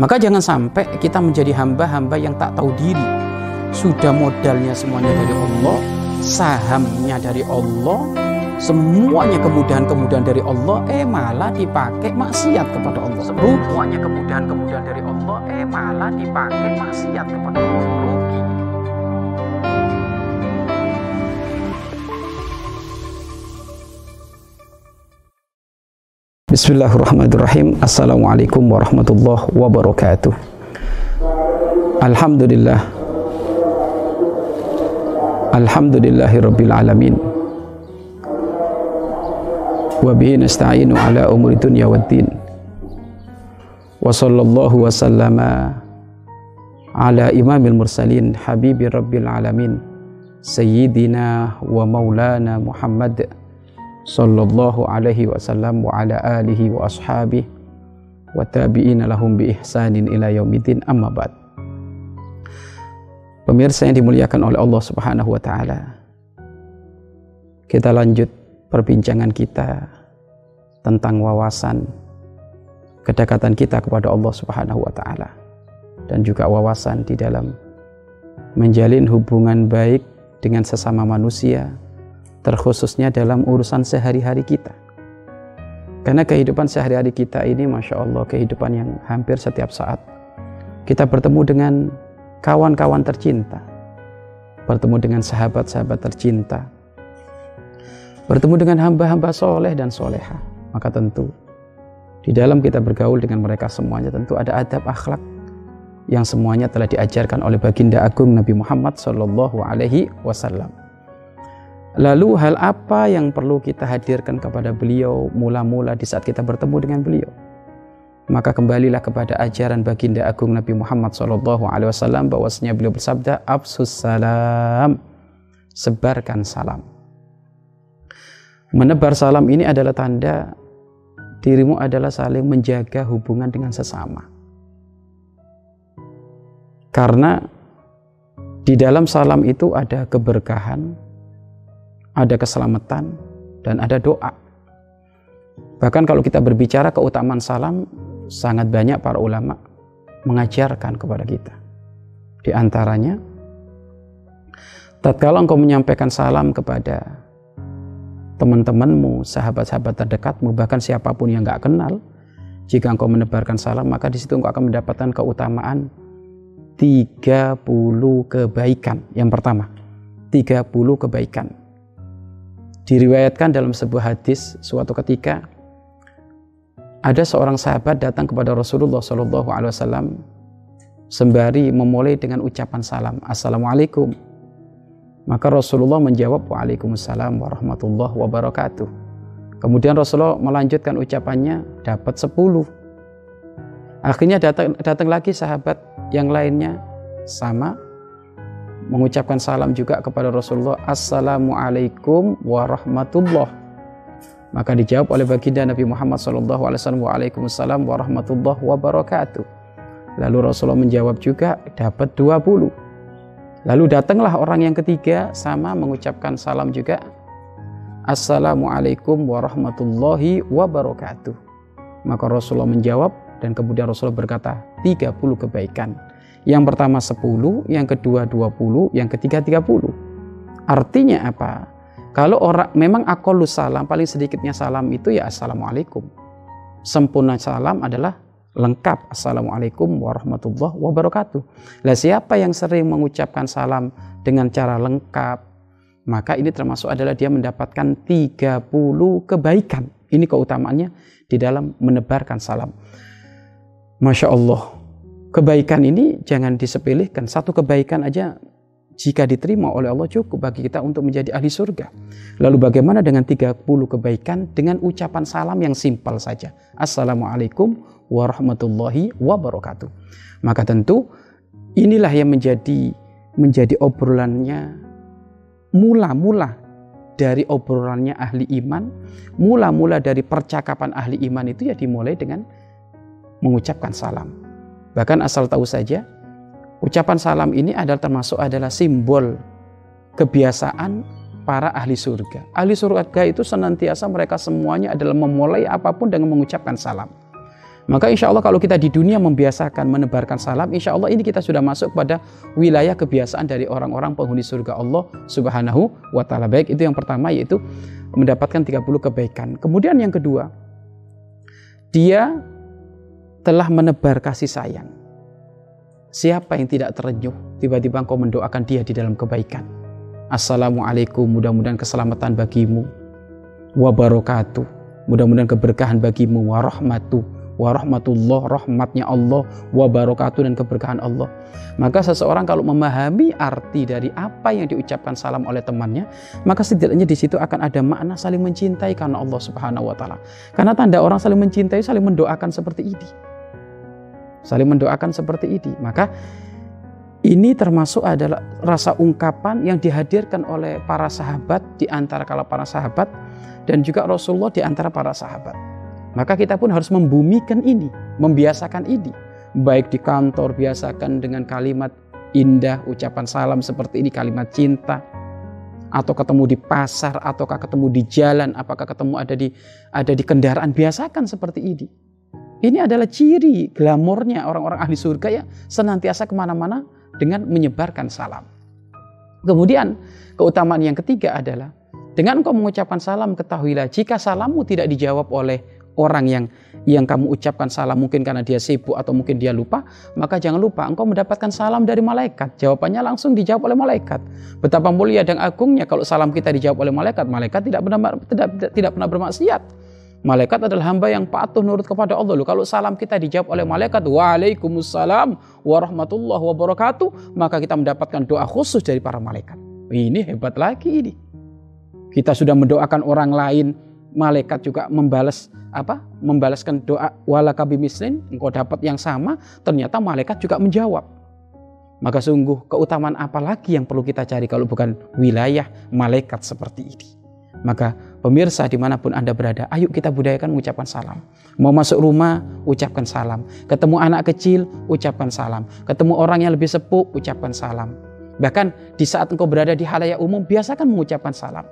Maka jangan sampai kita menjadi hamba-hamba yang tak tahu diri. Sudah modalnya semuanya dari Allah, sahamnya dari Allah, semuanya kemudahan-kemudahan dari Allah, eh malah dipakai maksiat kepada Allah. Semuanya kemudahan-kemudahan dari Allah, eh malah dipakai maksiat kepada Allah. Bismillahirrahmanirrahim Assalamualaikum warahmatullahi wabarakatuh Alhamdulillah Alhamdulillahi rabbil alamin Wabihi nasta'inu ala umuri dunya wad din Wa sallallahu wa sallama Ala imamil mursalin Habibi rabbil alamin Sayyidina wa maulana Muhammad sallallahu alaihi wasallam wa ala alihi wa ashabihi wa tabi'ina lahum bi ihsanin ila yaumiddin. Amma ba'd. Pemirsa yang dimuliakan oleh Allah Subhanahu wa taala Kita lanjut perbincangan kita tentang wawasan kedekatan kita kepada Allah Subhanahu wa taala dan juga wawasan di dalam menjalin hubungan baik dengan sesama manusia terkhususnya dalam urusan sehari-hari kita. Karena kehidupan sehari-hari kita ini Masya Allah kehidupan yang hampir setiap saat kita bertemu dengan kawan-kawan tercinta, bertemu dengan sahabat-sahabat tercinta, bertemu dengan hamba-hamba soleh dan soleha. Maka tentu di dalam kita bergaul dengan mereka semuanya tentu ada adab akhlak yang semuanya telah diajarkan oleh baginda agung Nabi Muhammad Sallallahu Alaihi Wasallam. Lalu hal apa yang perlu kita hadirkan kepada beliau mula-mula di saat kita bertemu dengan beliau? Maka kembalilah kepada ajaran baginda agung Nabi Muhammad SAW bahwasanya beliau bersabda Absus salam. Sebarkan salam. Menebar salam ini adalah tanda dirimu adalah saling menjaga hubungan dengan sesama. Karena di dalam salam itu ada keberkahan, ada keselamatan, dan ada doa. Bahkan kalau kita berbicara keutamaan salam, sangat banyak para ulama mengajarkan kepada kita. Di antaranya, tatkala engkau menyampaikan salam kepada teman-temanmu, sahabat-sahabat terdekatmu, bahkan siapa pun yang nggak kenal, jika engkau menebarkan salam, maka di situ engkau akan mendapatkan keutamaan 30 kebaikan. Yang pertama, 30 kebaikan. Diriwayatkan dalam sebuah hadis suatu ketika ada seorang sahabat datang kepada Rasulullah Shallallahu Alaihi Wasallam sembari memulai dengan ucapan salam Assalamualaikum. Maka Rasulullah menjawab Waalaikumsalam warahmatullahi wabarakatuh. Kemudian Rasulullah melanjutkan ucapannya dapat 10 akhirnya datang, datang lagi sahabat yang lainnya sama mengucapkan salam juga kepada Rasulullah Assalamualaikum warahmatullah. Maka dijawab oleh baginda Nabi Muhammad wasallam Waalaikumsalam warahmatullahi wabarakatuh. Lalu Rasulullah menjawab juga dapat 20 lalu datanglah orang yang ketiga sama mengucapkan salam juga Assalamualaikum warahmatullahi wabarakatuh. Maka Rasulullah menjawab dan kemudian Rasulullah berkata 30 kebaikan yang pertama 10, yang kedua 20, yang ketiga 30. Artinya apa? Kalau orang memang akolus salam, paling sedikitnya salam itu ya Assalamualaikum. Sempurna salam adalah lengkap. Assalamualaikum warahmatullahi wabarakatuh. Lah siapa yang sering mengucapkan salam dengan cara lengkap, maka ini termasuk adalah dia mendapatkan 30 kebaikan. Ini keutamaannya di dalam menebarkan salam. Masya Allah, kebaikan ini jangan disepelekan. Satu kebaikan aja jika diterima oleh Allah cukup bagi kita untuk menjadi ahli surga. Lalu bagaimana dengan 30 kebaikan dengan ucapan salam yang simpel saja. Assalamualaikum warahmatullahi wabarakatuh. Maka tentu inilah yang menjadi menjadi obrolannya mula-mula dari obrolannya ahli iman, mula-mula dari percakapan ahli iman itu ya dimulai dengan mengucapkan salam. Bahkan asal tahu saja, ucapan salam ini adalah termasuk adalah simbol kebiasaan para ahli surga. Ahli surga itu senantiasa mereka semuanya adalah memulai apa pun dengan mengucapkan salam. Maka insya Allah kalau kita di dunia membiasakan menebarkan salam, insya Allah ini kita sudah masuk pada wilayah kebiasaan dari orang-orang penghuni surga Allah subhanahu wa ta'ala. Baik itu yang pertama yaitu mendapatkan 30 kebaikan. Kemudian yang kedua, dia telah menebar kasih sayang. Siapa yang tidak terenyuh tiba-tiba engkau mendoakan dia di dalam kebaikan. Assalamualaikum, mudah-mudahan keselamatan bagimu. Wabarakatuh, mudah-mudahan keberkahan bagimu. Warahmatuh, warahmatullah rahmatnya Allah wabarakatuh dan keberkahan Allah maka seseorang kalau memahami arti dari apa yang diucapkan salam oleh temannya maka setidaknya di situ akan ada makna saling mencintai karena Allah Subhanahu wa taala karena tanda orang saling mencintai saling mendoakan seperti ini saling mendoakan seperti ini maka ini termasuk adalah rasa ungkapan yang dihadirkan oleh para sahabat di antara kalau para sahabat dan juga Rasulullah di antara para sahabat. Maka kita pun harus membumikan ini, membiasakan ini. Baik di kantor, biasakan dengan kalimat indah, ucapan salam seperti ini, kalimat cinta. Atau ketemu di pasar, ataukah ketemu di jalan, apakah ketemu ada di ada di kendaraan, biasakan seperti ini. Ini adalah ciri glamornya orang-orang ahli surga ya senantiasa ke mana-mana dengan menyebarkan salam. Kemudian keutamaan yang ketiga adalah dengan engkau mengucapkan salam ketahuilah jika salammu tidak dijawab oleh orang yang yang kamu ucapkan salam mungkin karena dia sibuk atau mungkin dia lupa, maka jangan lupa engkau mendapatkan salam dari malaikat. Jawabannya langsung dijawab oleh malaikat. Betapa mulia dan agungnya kalau salam kita dijawab oleh malaikat. Malaikat tidak pernah tidak, tidak pernah bermaksiat. Malaikat adalah hamba yang patuh nurut kepada Allah. Loh, kalau salam kita dijawab oleh malaikat, Waalaikumsalam warahmatullahi wabarakatuh, maka kita mendapatkan doa khusus dari para malaikat. Ini hebat lagi ini. Kita sudah mendoakan orang lain, malaikat juga membalas apa membalaskan doa wala mislin engkau dapat yang sama ternyata malaikat juga menjawab maka sungguh keutamaan apa lagi yang perlu kita cari kalau bukan wilayah malaikat seperti ini maka pemirsa di mana pun anda berada ayo kita budayakan mengucapkan salam. Mau masuk rumah ucapkan salam. Ketemu anak kecil ucapkan salam. Ketemu orang yang lebih sepuh ucapkan salam. Bahkan di saat engkau berada di halayak umum biasakan mengucapkan salam.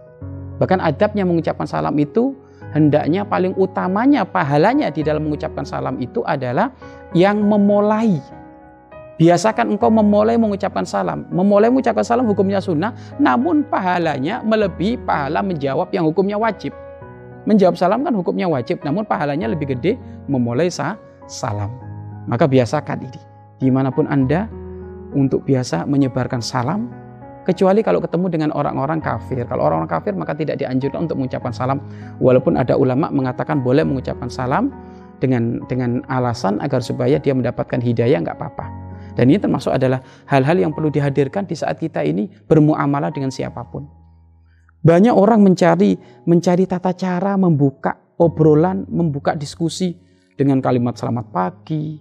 Bahkan adabnya mengucapkan salam itu hendaknya paling utamanya pahalanya di dalam mengucapkan salam itu adalah yang memulai. Biasakan engkau memulai mengucapkan salam. Memulai mengucapkan salam hukumnya sunnah, namun pahalanya melebihi pahala menjawab yang hukumnya wajib. Menjawab salam kan hukumnya wajib, namun pahalanya lebih gede memulai sa salam. Maka biasakan ini. Di mana pun Anda untuk biasa menyebarkan salam, kecuali kalau ketemu dengan orang-orang kafir. Kalau orang-orang kafir maka tidak dianjurkan untuk mengucapkan salam walaupun ada ulama mengatakan boleh mengucapkan salam dengan dengan alasan agar supaya dia mendapatkan hidayah nggak apa-apa. Dan ini termasuk adalah hal-hal yang perlu dihadirkan di saat kita ini bermuamalah dengan siapa pun. Banyak orang mencari mencari tata cara membuka obrolan, membuka diskusi dengan kalimat selamat pagi,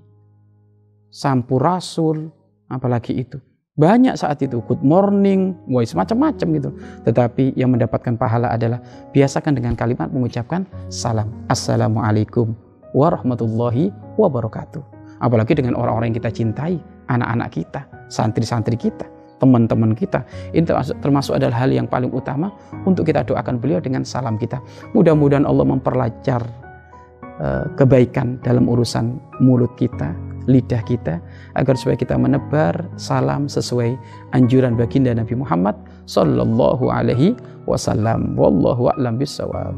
sampurasul, apalagi itu. Banyak saat itu good morning, voice macam-macam gitu. Tetapi yang mendapatkan pahala adalah biasakan dengan kalimat mengucapkan salam. Assalamualaikum warahmatullahi wabarakatuh. Apalagi dengan orang-orang yang kita cintai, anak-anak kita, santri-santri kita, teman-teman kita. Ini termasuk, termasuk adalah hal yang paling utama untuk kita doakan beliau dengan salam kita. Mudah-mudahan Allah memperlancar uh, kebaikan dalam urusan mulut kita, lidah kita agar supaya kita menebar salam sesuai anjuran baginda Nabi Muhammad sallallahu alaihi wasallam wallahu a'lam bissawab